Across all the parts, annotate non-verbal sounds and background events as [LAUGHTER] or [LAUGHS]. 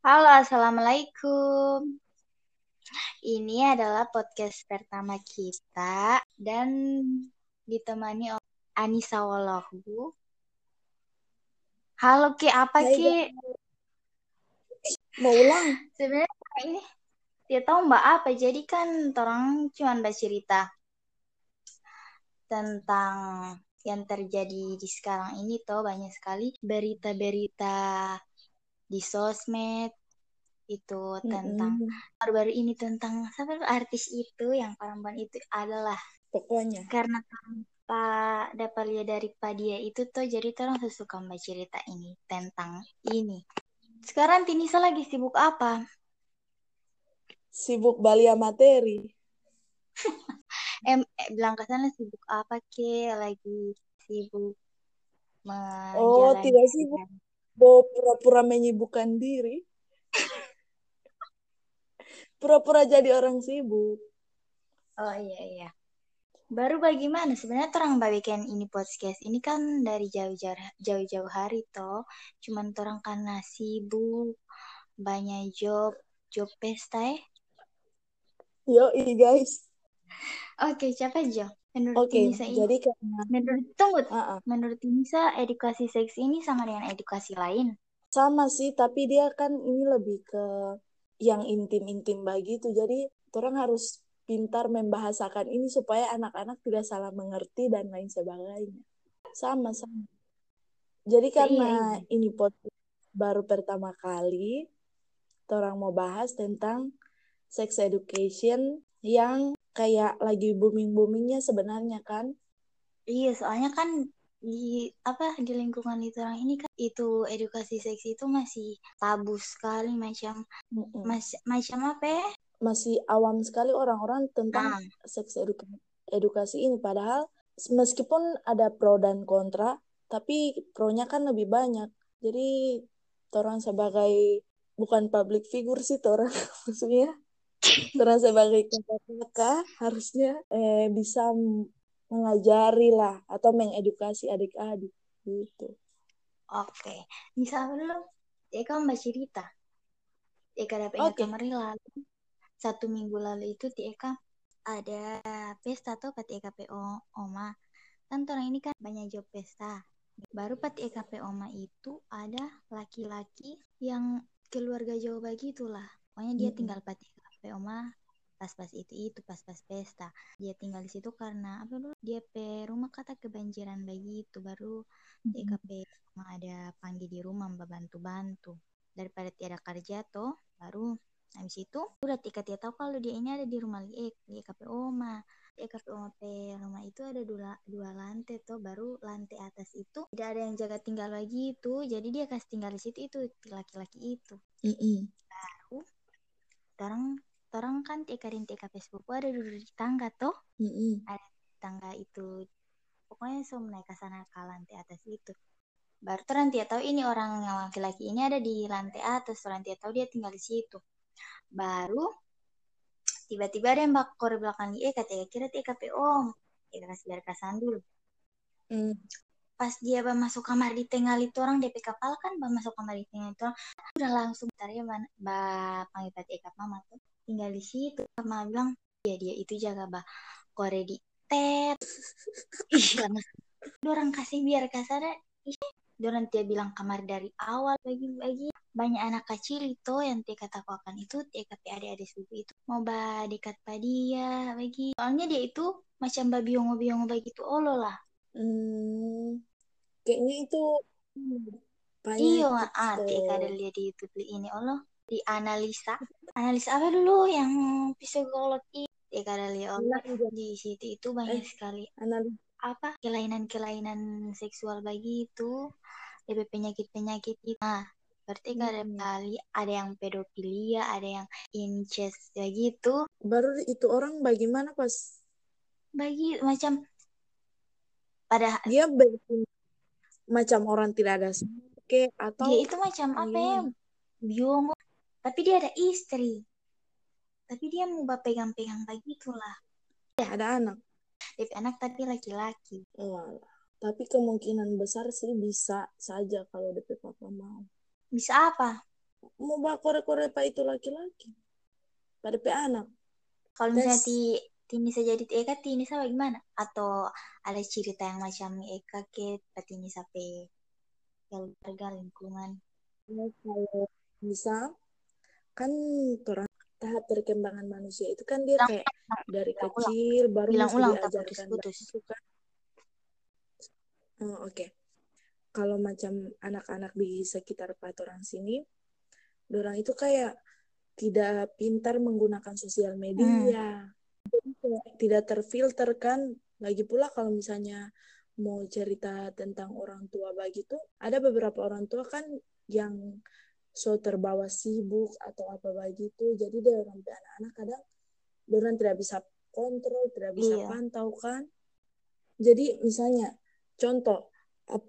Halo, Assalamualaikum. Ini adalah podcast pertama kita dan ditemani oleh Anissa Walahu. Halo Ki, apa Hai, Ki? Mau ulang? Sebenarnya ini dia tahu Mbak apa, jadi kan orang cuma bercerita tentang yang terjadi di sekarang ini toh banyak sekali berita-berita di sosmed itu tentang baru-baru ini tentang siapa artis itu yang perempuan itu adalah Pokoknya. karena tanpa dapat lihat dari dia itu tuh jadi orang suka membaca cerita ini tentang ini. Sekarang Tinisa lagi sibuk apa? Sibuk balia materi. [LAUGHS] Em, eh, bilang ke sana sibuk apa ke? Lagi sibuk Oh, tidak sibuk. Mau pura-pura menyibukkan diri. Pura-pura jadi orang sibuk. Oh iya iya. Baru bagaimana sebenarnya orang bikin ini podcast ini kan dari jauh-jauh jauh-jauh hari toh. Cuman orang karena sibuk banyak job job pesta eh. Yo, guys. Oke, siapa Jo? Menurut Oke, Tinisa ini, jadi karena menurut tunggu, Ah, ah. menurut Tinisa edukasi seks ini sama dengan edukasi lain. sama sih, tapi dia kan ini lebih ke yang intim-intim begitu. Jadi, orang harus pintar membahasakan ini supaya anak-anak tidak salah mengerti dan lain sebagainya. Sama, sama. Jadi Iya, karena iya. ini podcast baru pertama kali, orang mau bahas tentang sex education yang kayak lagi booming-boomingnya sebenarnya kan. Iya, soalnya kan di apa di lingkungan itu orang ini kan itu edukasi seks itu masih tabu sekali macam Mm-mm. mas, macam apa ya? Masih awam sekali orang-orang tentang Nah, seks eduka- edukasi ini. Padahal meskipun ada pro dan kontra, tapi pro-nya kan lebih banyak. Jadi orang sebagai bukan public figure sih orang [LAUGHS] maksudnya orang sebagai kakak harusnya eh, bisa mengajari lah atau mengedukasi adik-adik gitu. oke. Misal dulu, ya kan mbak cerita. Eka dapat ingat Oke. kemarin lalu satu minggu lalu itu di Eka ada pesta tuh pati EKPO Oma. Kan orang ini kan banyak job pesta. Baru pati EKP Oma itu ada laki-laki yang keluarga jauh begitulah. Pokoknya dia Mm-mm. tinggal pati EKP Oma pas-pas itu itu pas-pas pesta. Dia tinggal di situ karena apa dulu? Dia pe rumah kata kebanjiran begitu. Baru. EKP Oma ada panggil di rumah mbak bantu-bantu. Daripada tiada kerja toh, baru Habis itu udah tika dia tahu kalau dia ini ada di rumah Liek, di EKP Oma. Di EKP Oma pe rumah itu ada dua, dua lantai tuh, baru lantai atas itu tidak ada yang jaga tinggal lagi itu. Jadi dia kasih tinggal di situ itu laki-laki itu. Mm-mm. Baru orang orang kan tikarin TKP sepupu ada duduk di tangga tuh. Mm-mm. Ada di tangga itu. Pokoknya semua naik ke sana ke lantai atas itu. Baru tuh nanti tahu ini orang yang laki-laki ini ada di lantai atas, nanti tahu dia tinggal di situ. Baru tiba-tiba ada yang bakor belakang dia kata kira TKP om ya kasih biar kasan dulu Mm. Pas dia bah masuk kamar di tengah itu orang DP kapal kan bah masuk kamar di tengah itu orang udah langsung tadi bah, bah panggil pati ekap mama tuh tinggal di situ. Mama bilang ya dia itu jaga bah kore di tet [LAUGHS] ih orang kasih biar kasar orang dia bilang kamar dari awal bagi-bagi. Banyak anak kecil itu yang dia katakan itu dia kata adik-adik sepupu itu mau bah dekat dia bagi. Soalnya dia itu macam babi biongo-biongo begitu olo lah. Hmm. Kayaknya itu banyak tips ah tuh. dia ada lihat di YouTube ini. Olo di analisa. Analisa apa dulu yang psikolog itu dia ada lihat. Olo Iya, di situ itu banyak sekali. analis apa? Kelainan-kelainan seksual begitu DP penyakit-penyakit itu. Nah berarti ada Hmm. kali. Ada yang pedofilia ada yang incest begitu baru itu orang bagaimana pas bagi macam pada dia bikin macam orang tidak ada sakit atau dia itu macam apa ya? Gimana? biongo tapi dia ada istri. Tapi dia mau pegang-pegang begitulah ada anak. DP anak tapi laki-laki. Walah. Tapi kemungkinan besar sih bisa saja kalau DP papa mau. bisa apa? Mau bawa kore-kore pak itu laki-laki. Pada pe anak. Kalau misalnya ti Tini saja di Eka Tini sama gimana atau ada cerita yang macam Eka ke Tini sampai keluarga lingkungan kalau bisa kan orang tahap perkembangan manusia itu kan dia kayak dari kecil ulang. baru bilang ulang diajarkan putus, putus. kan oh, oke okay. kalau macam anak-anak di sekitar orang sini orang itu kayak tidak pintar menggunakan sosial media hmm. Tidak terfilter kan lagi pula kalau misalnya mau cerita tentang orang tua begitu ada beberapa orang tua kan yang so terbawa sibuk atau apa begitu jadi dia orang anak-anak kadang orang tidak bisa kontrol tidak bisa iya. pantau kan jadi misalnya contoh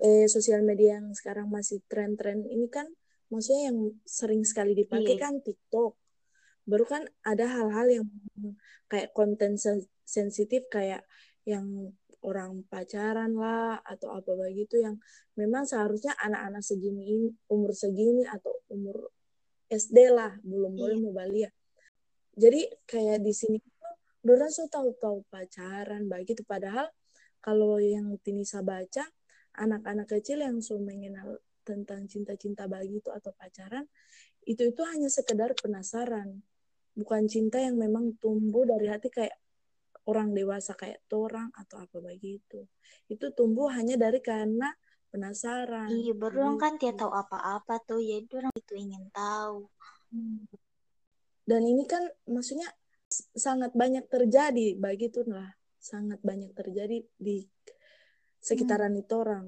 eh, sosial media yang sekarang masih tren-tren ini kan maksudnya yang sering sekali dipakai iya. kan TikTok baru kan ada hal-hal yang kayak konten sensitif kayak yang orang pacaran lah atau apa begitu yang memang seharusnya anak-anak segini umur segini atau umur SD lah belum boleh iya. mau balia jadi kayak di sini Dora so tahu-tahu pacaran begitu padahal kalau yang Tinisa baca anak-anak kecil yang so mengenal tentang cinta-cinta begitu atau pacaran itu itu hanya sekedar penasaran bukan cinta yang memang tumbuh dari hati kayak orang dewasa kayak orang atau apa begitu. Itu tumbuh hanya dari karena penasaran iya baru kan dia tahu apa-apa tuh jadi orang itu ingin tahu. Hmm. dan ini kan maksudnya sangat banyak terjadi begitu lah sangat banyak terjadi di sekitaran hmm. itu orang.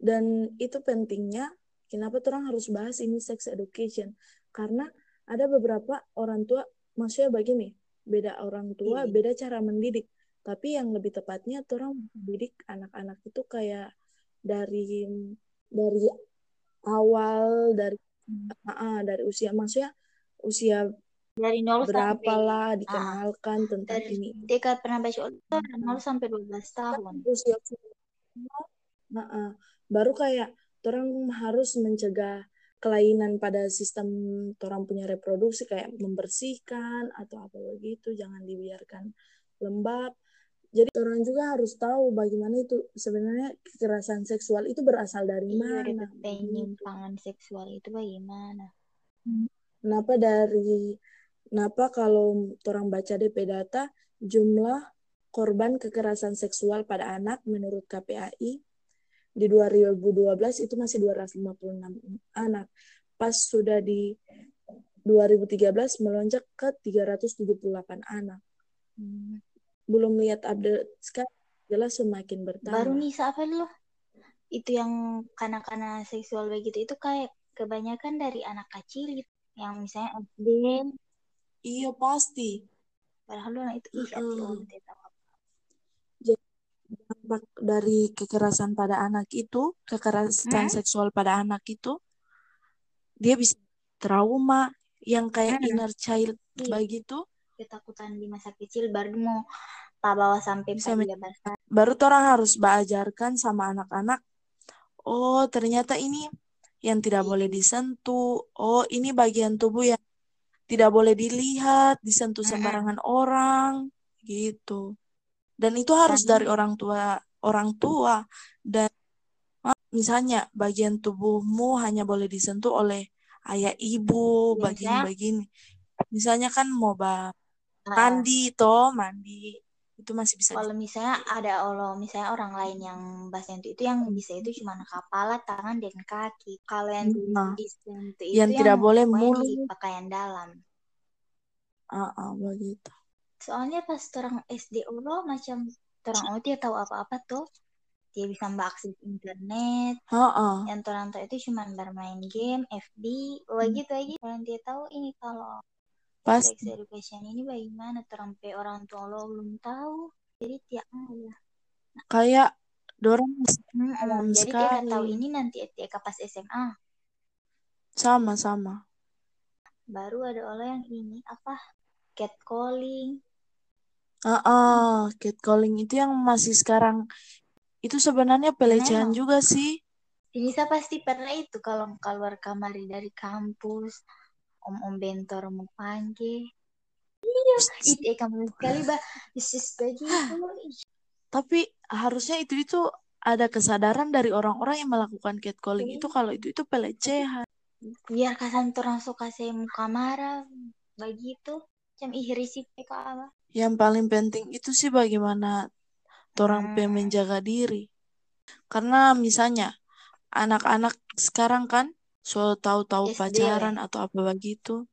Dan itu pentingnya kenapa orang harus bahas ini sex education? Karena ada beberapa orang tua maksudnya begini beda orang tua, hmm. beda cara mendidik. Tapi yang lebih tepatnya tuh orang mendidik anak-anak itu kayak dari dari awal dari uh, uh, dari usia maksudnya usia dari nol berapa sampai, lah dikenalkan uh, tentang dari, ini. Dia pernah baca nol sampai 12 tahun. Usia uh, uh, baru kayak orang harus mencegah kelainan pada sistem orang punya reproduksi kayak membersihkan atau apa begitu jangan dibiarkan lembab. Jadi orang juga harus tahu bagaimana itu sebenarnya kekerasan seksual itu berasal dari iya, mana penyimpangan seksual itu bagaimana? Kenapa dari kenapa kalau orang baca DP data jumlah korban kekerasan seksual pada anak menurut KPAI di 2012 itu masih 256 anak. Pas sudah di 2013 melonjak ke 378 anak. Hmm. Belum lihat update sekarang jelas semakin bertambah. Baru nih apa loh? Itu yang kanak-kanak seksual begitu itu kayak kebanyakan dari anak kecil gitu. Yang misalnya SD. Iya pasti. Padahal lo itu ih, uh dari kekerasan pada anak itu, kekerasan hmm? seksual pada anak itu, dia bisa trauma yang kayak hmm. inner child iya. begitu. Ketakutan di masa kecil baru mau tak bawa sampai sampai Baru orang harus belajarkan sama anak-anak. Oh, ternyata ini yang tidak boleh disentuh. Oh, ini bagian tubuh yang tidak boleh dilihat, disentuh sembarangan hmm. orang, gitu dan itu harus dari orang tua orang tua. Dan misalnya bagian tubuhmu hanya boleh disentuh oleh ayah ibu bagian-bagian. Misalnya kan mau bah mandi toh mandi. Itu masih bisa kalau misalnya ada Allah misalnya orang lain yang bahasa itu itu yang bisa itu cuma kepala tangan dan kaki. Kalau yang nah, disentuh itu yang, yang tidak boleh mulut. pakaian dalam. Ah uh, uh, begitu soalnya pas orang SD Allah macam orang oh dia tahu apa-apa tuh. Dia bisa akses internet. Uh -uh. yang orang tahu itu cuma bermain game FB oh hmm. gitu aja. Orang dia tahu ini kalau pas sex education ini bagaimana? Terampe orang tua lo belum tahu. Jadi tiap ya nah. kayak dorong hmm, jadi sekali. dia tahu ini nanti dia pas SMA sama sama. Baru ada orang yang ini apa? Catcalling Uh, uh, catcalling itu yang masih sekarang itu sebenarnya pelecehan juga sih. Denisa pasti pernah itu kalau keluar kamar dari kampus, om-om bentor mau panggil. Iya, itu eh kamu sekali bah. Tapi harusnya itu itu ada kesadaran dari orang-orang yang melakukan catcalling itu kalau itu itu pelecehan. Biar kasan suka saya muka marah, begitu. Jam ihrisik apa? Yang paling penting itu sih bagaimana orang hmm. menjaga diri. Karena misalnya anak-anak sekarang kan so tahu-tahu pacaran atau apa begitu.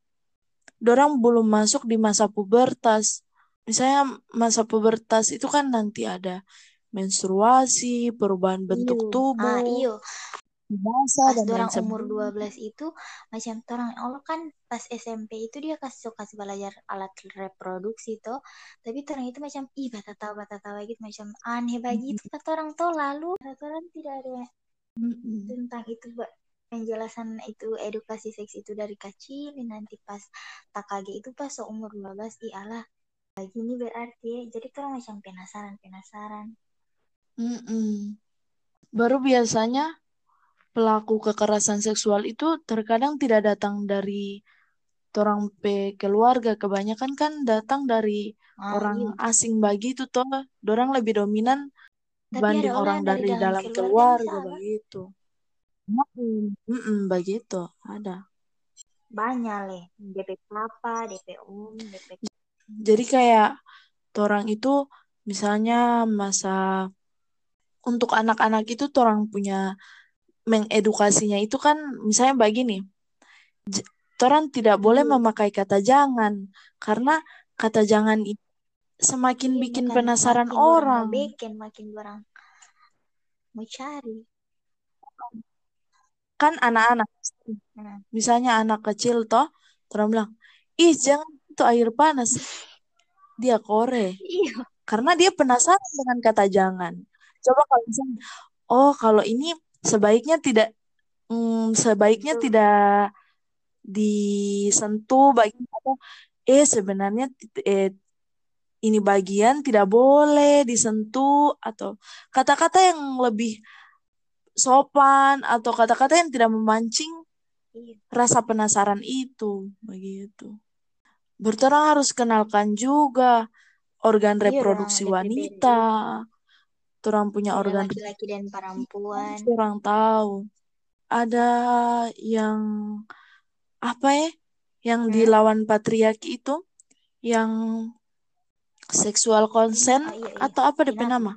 Dorang belum masuk di masa pubertas. Misalnya masa pubertas itu kan nanti ada menstruasi, perubahan bentuk iyo. tubuh. Ah, iyo pas orang umur 12 itu macam orang. Allah kan pas SMP itu dia kasih kasih belajar alat reproduksi tuh tapi orang itu macam ih bata tahu bata tahu gitu. Macam aneh begitu mm -hmm. kata orang tuh lalu kata orang tidak ada tentang itu penjelasan itu edukasi seks itu dari kecil. Nanti pas tak kaget itu pas umur 12 ih Allah begini berarti ya. Jadi orang macam penasaran penasaran. Mm -mm. baru biasanya pelaku kekerasan seksual itu terkadang tidak datang dari orang pe keluarga. Kebanyakan kan datang dari ah, orang iya. asing bagi itu toh. Orang lebih dominan dibanding orang dari, dari dalam, dalam keluarga, keluarga begitu. Mm -mm, begitu. Ada. Banyak leh. DP papa DP om DP jadi kayak orang itu misalnya masa untuk anak-anak itu orang punya mengedukasinya itu kan misalnya begini orang tidak boleh hmm. memakai kata jangan karena kata jangan itu semakin iya, bikin penasaran makin orang. bikin makin orang mau cari. Kan anak-anak, hmm. misalnya anak kecil toh, orang bilang, ih jangan itu air panas, dia kore. Iya. Karena dia penasaran dengan kata jangan. Coba kalau misalnya, oh kalau ini sebaiknya tidak mm, sebaiknya hmm. tidak disentuh bagian eh sebenarnya eh, ini bagian tidak boleh disentuh atau kata-kata yang lebih sopan atau kata-kata yang tidak memancing iya. rasa penasaran itu begitu. Berterang harus kenalkan juga organ iya, reproduksi wanita, orang punya Ada organ laki-laki dan perempuan. Orang tahu. Ada yang apa ya yang hmm? dilawan patriarki itu yang seksual konsen oh, iya, iya. atau apa DP nama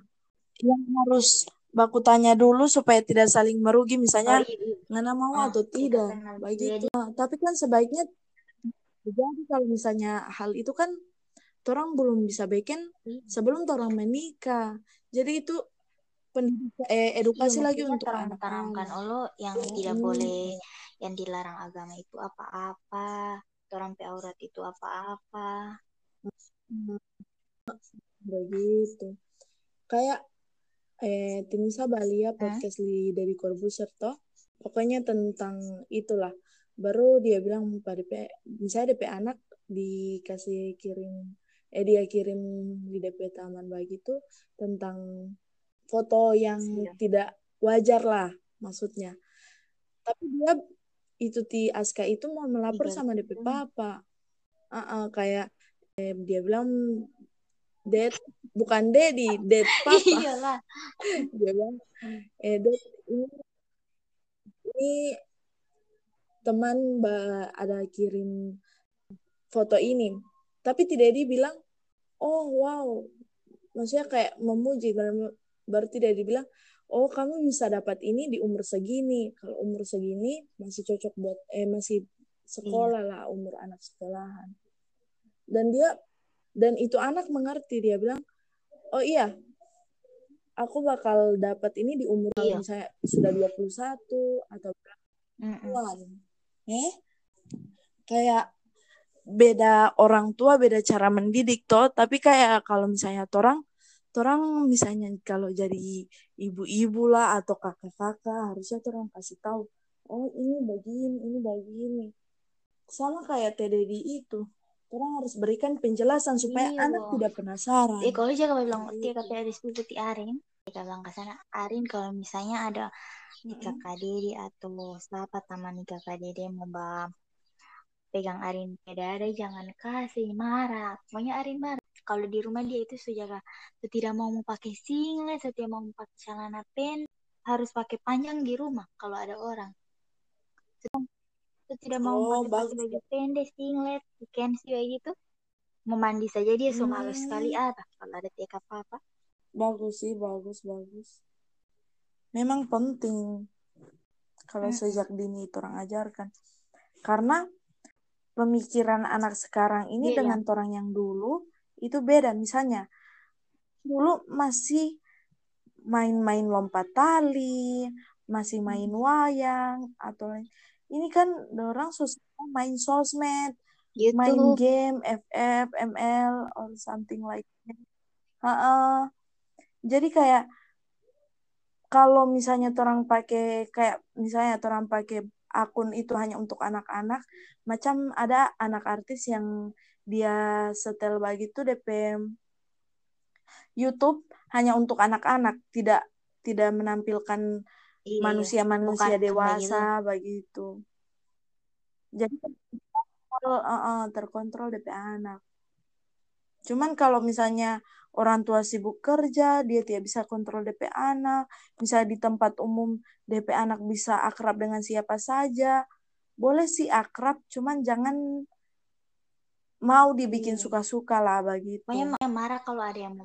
yang harus baku tanya dulu supaya tidak saling merugi misalnya oh, iya, iya. ngana mau oh, atau tidak begitu nah, tapi kan sebaiknya jadi kalau misalnya hal itu kan orang belum bisa bikin iya. sebelum orang menikah jadi itu pendidikan eh, edukasi iya, lagi untuk anak-anak Allah yang oh. tidak boleh yang dilarang agama itu apa-apa orang aurat itu apa-apa begitu kayak eh Timsa Balia podcast hmm? dari Corbusier toh pokoknya tentang itulah baru dia bilang pada DP misalnya DP anak dikasih kirim eh dia kirim di DP taman begitu tentang foto yang iya. tidak wajar lah maksudnya tapi dia itu ti Aska itu mau melapor iya. sama DP papa uh -uh, kayak eh, dia bilang Dad bukan Daddy Dad [LAUGHS] papa Iyalah. [LAUGHS] dia bilang eh Dad ini ini teman ada kirim foto ini tapi tidak dia bilang oh wow. Maksudnya kayak memuji berarti dia dibilang oh kamu bisa dapat ini di umur segini. Kalau umur segini masih cocok buat eh masih sekolah lah umur anak sekolahan. Dan dia dan itu anak mengerti dia bilang oh iya aku bakal dapat ini di umur iya. misalnya sudah 21 atau berapa eh? Kayak beda orang tua beda cara mendidik toh. Tapi kayak kalau misalnya orang orang misalnya kalau jadi ibu-ibu lah atau kakak-kakak harusnya orang kasih tahu oh ini begini ini begini. Sama kayak TDD itu orang harus berikan penjelasan supaya iya, anak tidak penasaran. Eh kalau jaga bilang dia kata ada sepupu ti Arin, kita bilang ke sana Arin kalau misalnya ada nikah kadede atau siapa taman nikah kadede mau bam pegang Arin. Ada jangan kasih marah. Pokoknya Arin marah. Kalau di rumah dia itu sujaga tidak mau mau pakai singlet setiap mau pakai celana pen harus pakai panjang di rumah kalau ada orang. Tidak mau Oh, pakai baju pendek singlet weekend sih kayak gitu. Mau mandi saja dia so malu Hmm. sekali. Apa kalau ada TK apa Bagus sih, bagus, bagus. Memang penting. Kalau Mm-mm. sejak dini itu orang ajarkan. Karena pemikiran anak sekarang ini Beda. dengan orang yang dulu itu beda. Misalnya, dulu masih main-main lompat tali, masih main Hmm. wayang, atau lain. Ini kan orang susah main sosmed, main YouTube game, FF, ML, or something like that. Ha-ha. Jadi kayak kalau misalnya orang pakai kayak misalnya orang pakai akun itu hanya untuk anak-anak, macam ada anak artis yang dia setel begitu DP YouTube hanya untuk anak-anak, tidak tidak menampilkan iya manusia-manusia dewasa begitu. Jadi terkontrol, uh, uh, terkontrol DP anak. Cuman kalau misalnya orang tua sibuk kerja, dia tidak bisa kontrol DP anak. Misalnya di tempat umum, DP anak bisa akrab dengan siapa saja. Boleh sih akrab, cuman jangan mau dibikin Iya. suka-suka lah begitu. pokoknya ma- marah kalau ada yang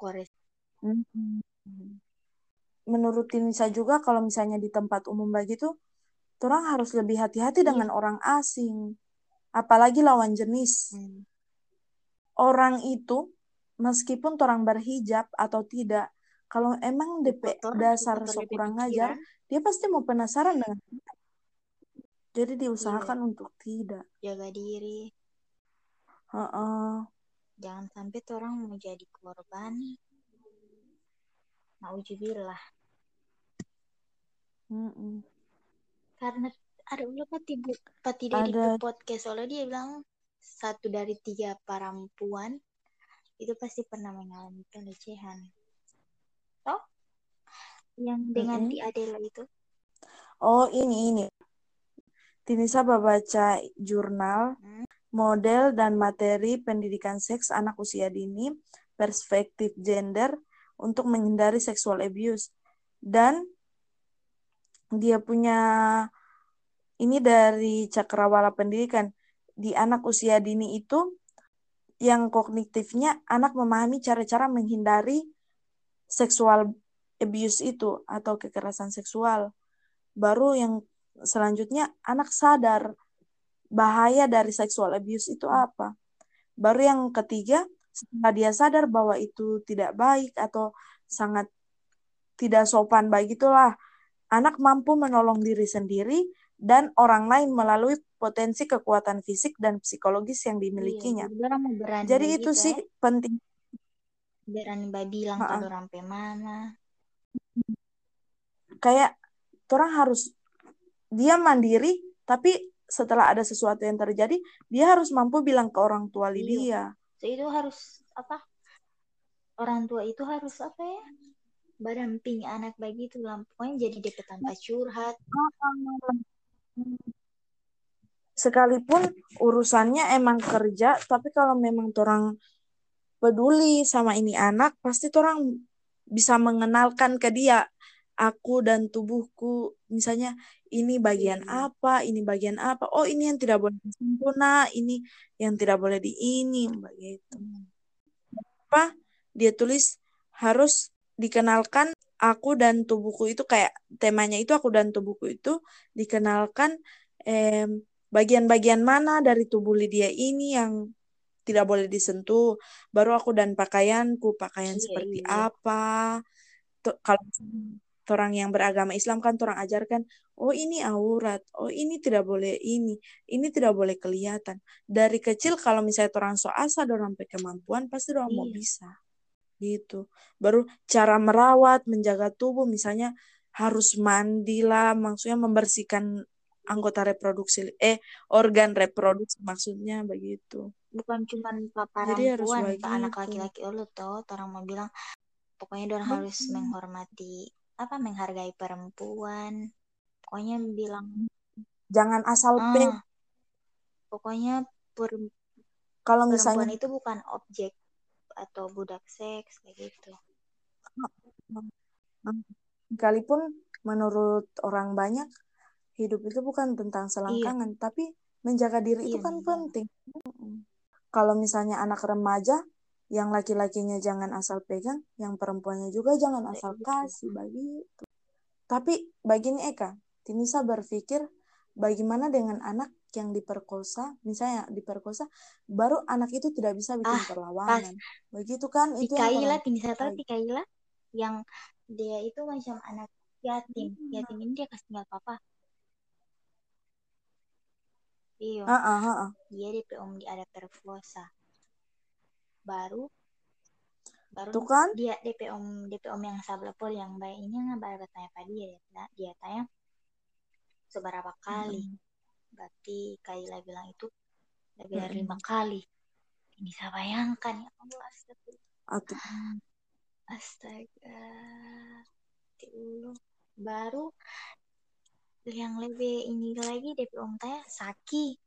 kores Mm-mm. Menurut Tinisa juga kalau misalnya di tempat umum begitu, orang harus lebih hati-hati Iya. dengan orang asing. Apalagi lawan jenis. Hmm. Orang itu meskipun orang berhijab atau tidak kalau emang DP dasar kotor sok DP kurang pikiran ajar dia pasti mau penasaran dengan kita. jadi iya. diusahakan untuk tidak. Jaga diri. Heeh. jangan sampai orang mau jadi korban. Naujubillah. Mm-mm. karena ada ulah pati pati ada podcast soalnya dia bilang satu dari tiga perempuan itu pasti pernah mengalami pelecehan. Toh? Yang dengan Mm-mm. di Adela itu? Oh ini ini. Tinisa baca jurnal Hmm. model dan materi pendidikan seks anak usia dini perspektif gender untuk menghindari sexual abuse. Dan dia punya ini dari cakrawala pendidikan di anak usia dini itu yang kognitifnya anak memahami cara-cara menghindari seksual abuse itu atau kekerasan seksual. Baru yang selanjutnya anak sadar bahaya dari seksual abuse itu apa. Baru yang ketiga setelah dia sadar bahwa itu tidak baik atau sangat tidak sopan begitulah anak mampu menolong diri sendiri dan orang lain melalui potensi kekuatan fisik dan psikologis yang iya dimilikinya. berani Jadi itu sih ya penting. berani mbak bilang Ha-ha. kalau orang mana Kayak orang harus dia mandiri, tapi setelah ada sesuatu yang terjadi, dia harus mampu bilang ke orang tua iya Lydia. so itu harus apa orang tua itu harus apa ya berdampingi anak begitu lah pokoknya jadi DP tanpa curhat Sekalipun urusannya emang kerja, tapi kalau memang orang peduli sama ini anak, pasti orang bisa mengenalkan ke dia aku dan tubuhku. Misalnya ini bagian iya. apa ini bagian apa oh ini yang tidak boleh disempurna ini yang tidak boleh di ini begitu. Apa? Dia tulis harus dikenalkan aku dan tubuhku itu kayak temanya itu aku dan tubuhku itu dikenalkan em, bagian-bagian mana dari tubuh Lydia ini yang tidak boleh disentuh? Baru aku dan pakaianku pakaian iya seperti iya. apa? Tuh, kalau orang yang beragama Islam kan orang ajarkan oh ini aurat oh ini tidak boleh ini ini tidak boleh kelihatan. Dari kecil kalau misalnya orang so asa orang pakai kemampuan pasti orang mau iya. bisa. Gitu. Baru cara merawat menjaga tubuh misalnya harus mandi lah maksudnya membersihkan anggota reproduksi eh organ reproduksi maksudnya begitu. Bukan cuma pak jadi harus perempuan pak anak laki-laki dulu toh orang mau bilang pokoknya orang harus Betul. menghormati apa menghargai perempuan. Pokoknya bilang jangan asal ah, pe pokoknya per, kalau perempuan misalnya itu bukan objek atau budak seks kayak gitu. Sekalipun menurut orang banyak hidup itu bukan tentang iya. selangkangan tapi menjaga diri itu iya kan menjaga. penting. Kalau misalnya anak remaja yang laki-lakinya jangan asal pegang yang perempuannya juga jangan Kayak asal gitu. kasih begitu tapi begini Eka Tinisa berpikir bagaimana dengan anak yang diperkosa misalnya diperkosa baru anak itu tidak bisa bikin Ah, perlawanan. begitu kan? Itu yang Tikaila Tinisa tahu Tikaila yang dia itu macam anak yatim. Hmm. yatim ini dia kasih tinggal papa iya. Ah, ah, ah, ah. dia DP om dia ada perkosa baru baru tuh kan? dia DP om DP om yang sebelah pol yang baik ini nggak baru tanya pada dia dia, dia tanya seberapa kali? Berarti Kaila bilang itu lebih dari Mm-mm. lima kali. Ini saya bayangkan ya Allah astaga atau astaga baru yang lebih ini lagi DP om tanya Saki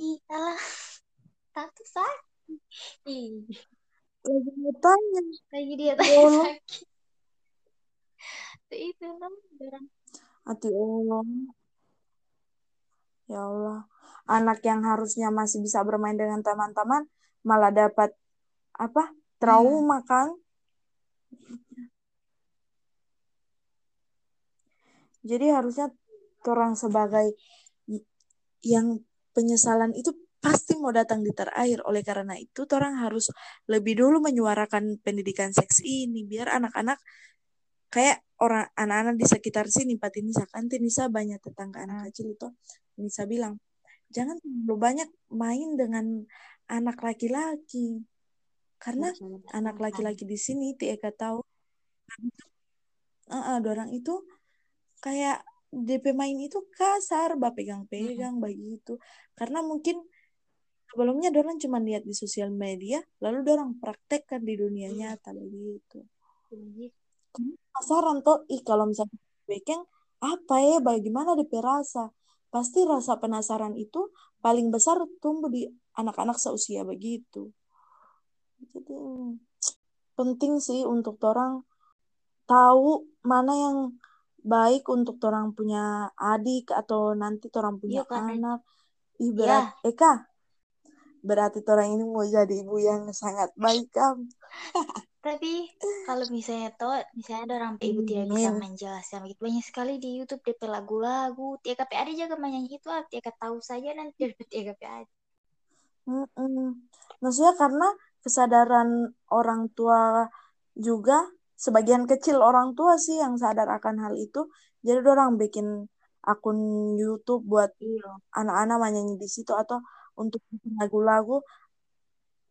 ih alah tatu Saki ih lagi mau tanya lagi dia Ya tanya Allah. Saki Tuh itu kan orang Ati Allah. Ya Allah. Anak yang harusnya masih bisa bermain dengan teman-teman malah dapat apa? Trauma kan? Jadi harusnya orang sebagai yang penyesalan itu pasti mau datang di terakhir. Oleh karena itu, orang harus lebih dulu menyuarakan pendidikan seks ini biar anak-anak kayak orang anak-anak di sekitar sini Pak Tinisa kan Tinisa banyak tetangga anak Hmm. kecil itu Tinisa bilang jangan terlalu banyak main dengan anak laki-laki karena anak laki-laki di sini Ti Eka tahu uh, orang itu kayak DP main itu kasar bah pegang-pegang begitu. Karena mungkin sebelumnya orang cuma lihat di sosial media lalu orang praktekkan di dunia Iya. nyata begitu. Begitu. penasaran tuh ih kalau misalnya bekeng apa ya bagaimana DP rasa? Pasti rasa penasaran itu paling besar tumbuh di anak-anak seusia begitu. Jadi penting sih untuk orang tahu mana yang baik untuk orang punya adik atau nanti orang punya Iya, karena- anak. Ih berat. Eka berarti orang ini mau jadi ibu yang sangat baik kan [LAUGHS] Tapi kalau misalnya toh, misalnya ada orang ibu tidak bisa menjelaskan begitu. Banyak sekali di YouTube DP lagu-lagu, TKP ada juga menyanyi itu, ah, TK tahu saja nanti DP [LAUGHS] TKP ada. Mm-mm. Maksudnya karena kesadaran orang tua juga sebagian kecil orang tua sih yang sadar akan hal itu. Jadi orang bikin akun YouTube buat Iya. anak-anak menyanyi di situ atau untuk lagu-lagu.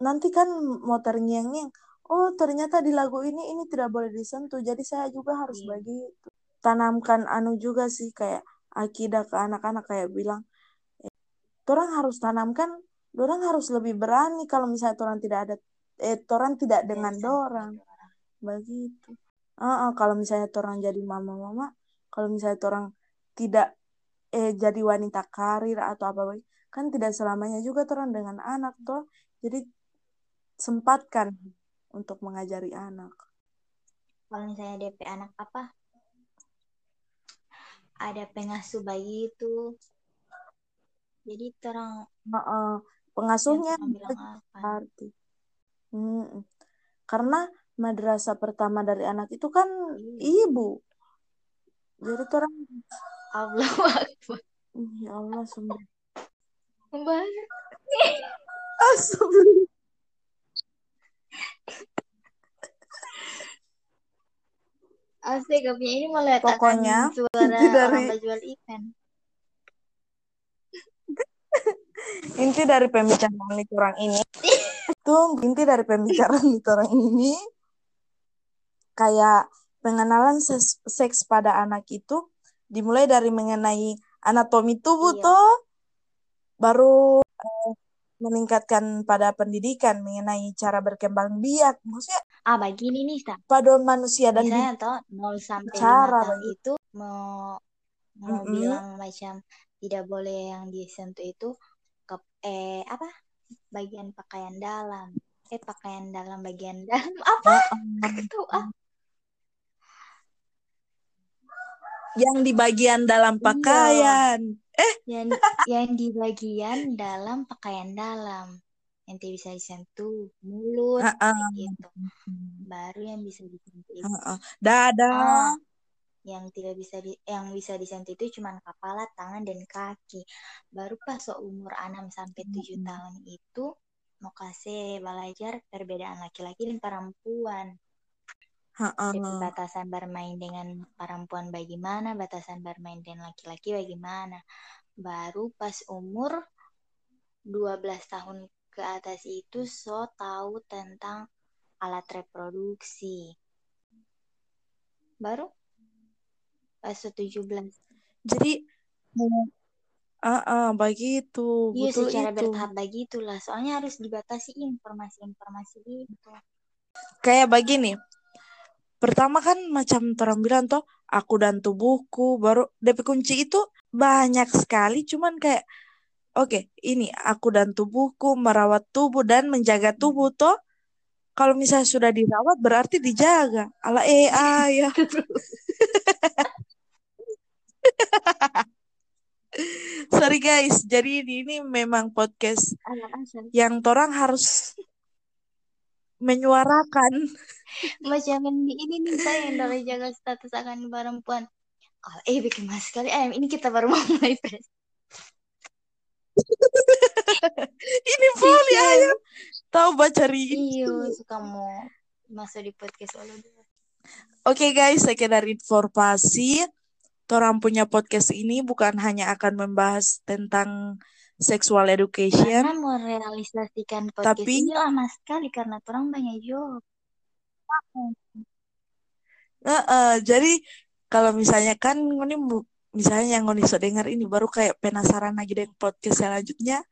Nanti kan mau terngiang-ngiang. Oh ternyata di lagu ini ini tidak boleh disentuh. Jadi saya juga harus Iya. begitu. Tanamkan anu juga sih kayak akidah ke anak-anak kayak bilang. Eh, orang harus tanamkan orang harus lebih berani kalau misalnya orang tidak ada eh orang tidak dengan Biasa dorang orang. Begitu Ah, ah, kalau misalnya orang jadi mama-mama kalau misalnya orang tidak eh jadi wanita karir atau apa baik kan tidak selamanya juga orang dengan anak toh jadi sempatkan untuk mengajari anak Kalau misalnya DP anak apa? Ada pengasuh bayi itu. Jadi terang Ah, ah, yang pengasuhnya terang bilang apa? arti Mm-mm. karena madrasah pertama dari anak itu kan Iya. ibu jadi orang Akbar. ya Allah sembah Membahas. Astagfirullah. Asik, kopinya ini meletakkan Pokoknya, suara inti dari- orang berjual ikan. inti dari pembicaraan itu orang ini [LAUGHS] tuh inti dari pembicaraan itu orang ini kayak pengenalan seks pada anak itu dimulai dari mengenai anatomi tubuh Iya. tuh baru eh, meningkatkan pada pendidikan mengenai cara berkembang biak. Maksudnya ah begini nih sa pada manusia dan misalnya toh 0 sampai cara 5 tahun itu mau mau Mm-mm. bilang macam tidak boleh yang disentuh itu ke eh apa? Bagian pakaian dalam. Eh pakaian dalam bagian [LAUGHS] dalam. Apa? Heeh. tahu ah yang di bagian dalam Iya. pakaian yang yang di bagian dalam pakaian dalam yang bisa disentuh mulut Heeh. kayak gitu baru yang bisa disentuh itu Heeh. dada ah yang tidak bisa di, yang bisa disentuh itu cuma kepala tangan dan kaki baru pas seumur 6 sampai 7 tahun itu mau kasih belajar perbedaan laki-laki dan perempuan. Jadi batasan bermain dengan perempuan bagaimana, batasan bermain dengan laki-laki bagaimana. Baru pas umur 12 tahun ke atas itu so tahu tentang alat reproduksi. Baru pas so 17. jadi ah ah, begitu Iya betul secara itu bertahap begitulah. Soalnya harus dibatasi informasi-informasi itu. kayak begini pertama kan macam orang bilang toh aku dan tubuhku baru DP kunci itu banyak sekali cuman kayak oke ini aku dan tubuhku merawat tubuh dan menjaga tubuh toh kalau misalnya sudah dirawat berarti dijaga. Ala eh ya. [LAUGHS] Sorry guys jadi ini, ini memang podcast yang orang harus menyuarakan [LAUGHS] Macam ini, ini nih saya yang dari jaga status akan perempuan. Kalau eh bikin mas sekali, eh ini kita baru mau mulai pres. [LAUGHS] ini boleh ayam tahu baca Iya, suka mau masuk di podcast. Oke guys, sekedar informasi, Torang punya podcast ini bukan hanya akan membahas tentang sexual Karena education, mau realisasikan podcast tapi ini lama sekali karena orang banyak job. eh, eh, jadi kalau misalnya kan ini misalnya yang ngoni so dengar ini baru kayak penasaran lagi dengan podcast selanjutnya,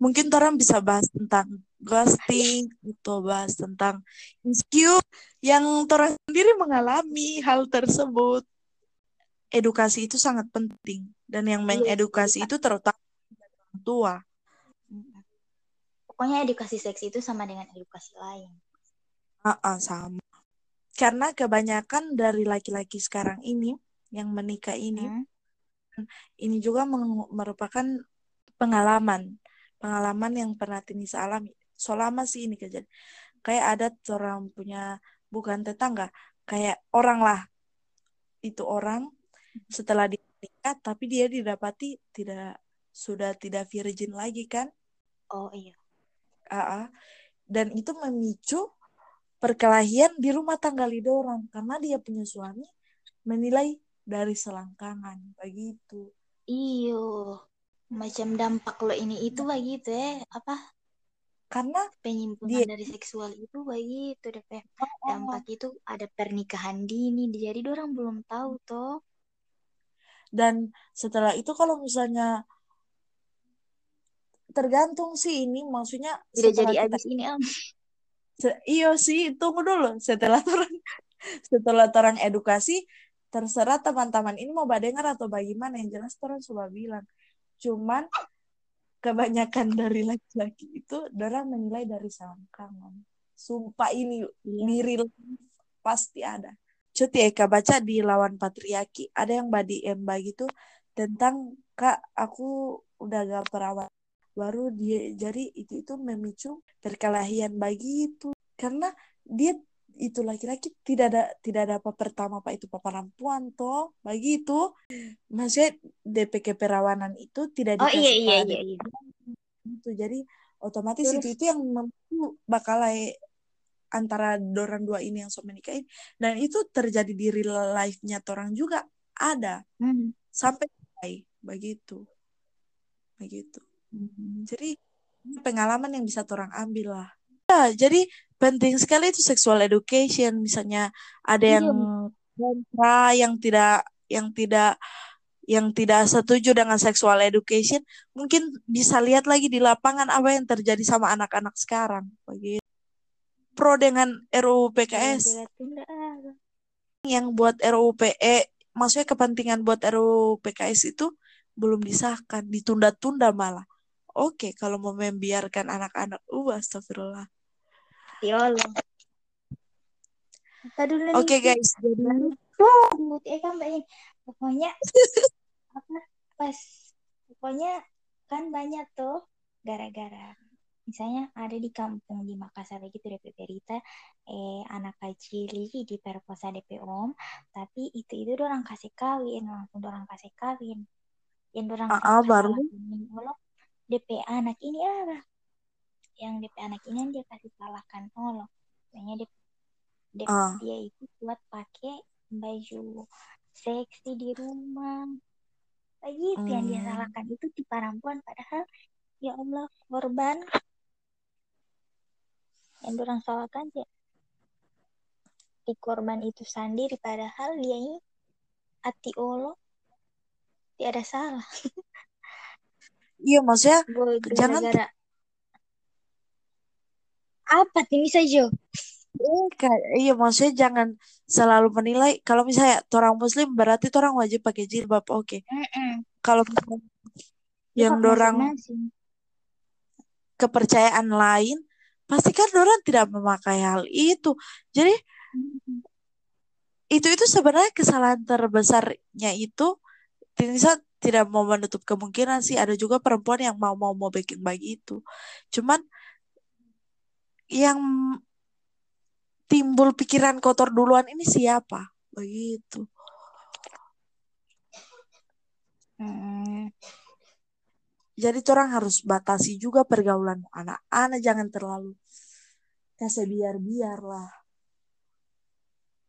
mungkin Torang bisa bahas tentang ghosting, atau bahas tentang insecure yang Torang sendiri mengalami hal tersebut. Edukasi itu sangat penting dan yang Iya mengedukasi Kak. itu terutama orang tua. Pokoknya edukasi seks itu sama dengan edukasi lain. Ah, ah, sama. Karena kebanyakan dari laki-laki sekarang ini yang menikah ini, Hmm? ini juga merupakan pengalaman, pengalaman yang pernah Tinisa alami. Selama sih ini kejadian. Kayak ada orang punya bukan tetangga, kayak orang lah. Itu orang setelah dia menikah, tapi dia didapati tidak sudah tidak virgin lagi kan? Oh iya. Ah. Dan itu memicu perkelahian di rumah tangga lidorang karena dia punya suami menilai dari selangkangan begitu. Iyo. Macam dampak lo ini itu begitu ya. Apa? Karena Penyimpunan dia dari seksual itu begitu deh. Pe. oh, Dampak itu ada pernikahan dini. Jadi orang belum tahu toh. dan setelah itu kalau misalnya tergantung sih ini maksudnya Tidak jadi kita abis ini Am. se- iyo sih tunggu dulu. Setelah orang [LAUGHS] setelah orang edukasi terserah teman-teman ini mau badengar atau bagaimana. Yang jelas orang coba bilang. Cuman kebanyakan [LAUGHS] dari laki-laki itu orang menilai dari selangkangan. Sumpah ini Iya. di real pasti ada. Cuti Eka baca di lawan patriarki. Ada yang badi emba gitu tentang kak aku udah gak perawat baru dia jadi itu itu memicu perkelahian begitu karena dia itu laki-laki tidak ada tidak ada apa pertama apa itu apa perempuan toh begitu maksudnya DP keperawanan itu tidak Oh iya dikasih iya iya iya. itu jadi otomatis Terus? itu itu yang memicu bakal eh, antara dorang dua ini yang so menikahin. Dan itu terjadi di real life-nya orang juga ada. Hmm. sampai begitu begitu Hmm. jadi pengalaman yang bisa orang ambil lah. Ya jadi penting sekali itu sexual education. Misalnya ada yang Iya. kontra yang tidak yang tidak yang tidak setuju dengan sexual education mungkin bisa lihat lagi di lapangan apa yang terjadi sama anak-anak sekarang. Begitu. Pro dengan RUU PKS yang buat RUU PE maksudnya kepentingan buat RUU PKS itu belum disahkan ditunda-tunda malah oke kalau mau membiarkan anak-anak uh astagfirullah. Ya Allah. Oke okay, guys jadi eh kan pokoknya [LAUGHS] apa pas pokoknya kan banyak tuh gara-gara misalnya ada di kampung di Makassar gitu DP berita eh anak kecil di perkosa DP om tapi itu itu orang kasih kawin langsung orang kasih kawin. Yang orang uh, uh, baru DP anak ini apa yang DP anak ini dia kasih salahkan Allah makanya DP, DP uh. dia itu buat pakai baju seksi di rumah lagi itu hmm. yang dia hmm. salahkan itu di perempuan padahal ya Allah korban yang orang salahkan ya di korban itu sendiri padahal dia ini hati Allah tidak ada salah [LAUGHS] iya maksudnya gara jangan apa ini saja iya maksudnya jangan selalu menilai. Kalau misalnya orang muslim berarti orang wajib pakai jilbab oke. Okay. mm -mm. kalau yang dorang kepercayaan lain pasti kan orang tidak memakai hal itu. Jadi mm itu itu sebenarnya kesalahan terbesarnya itu Tinisa tidak mau menutup kemungkinan sih. Ada juga perempuan yang mau mau mau bikin begitu cuman yang timbul pikiran kotor duluan ini siapa? Begitu. Hmm. jadi orang harus batasi juga pergaulan anak-anak. Jangan terlalu kasih biar-biar lah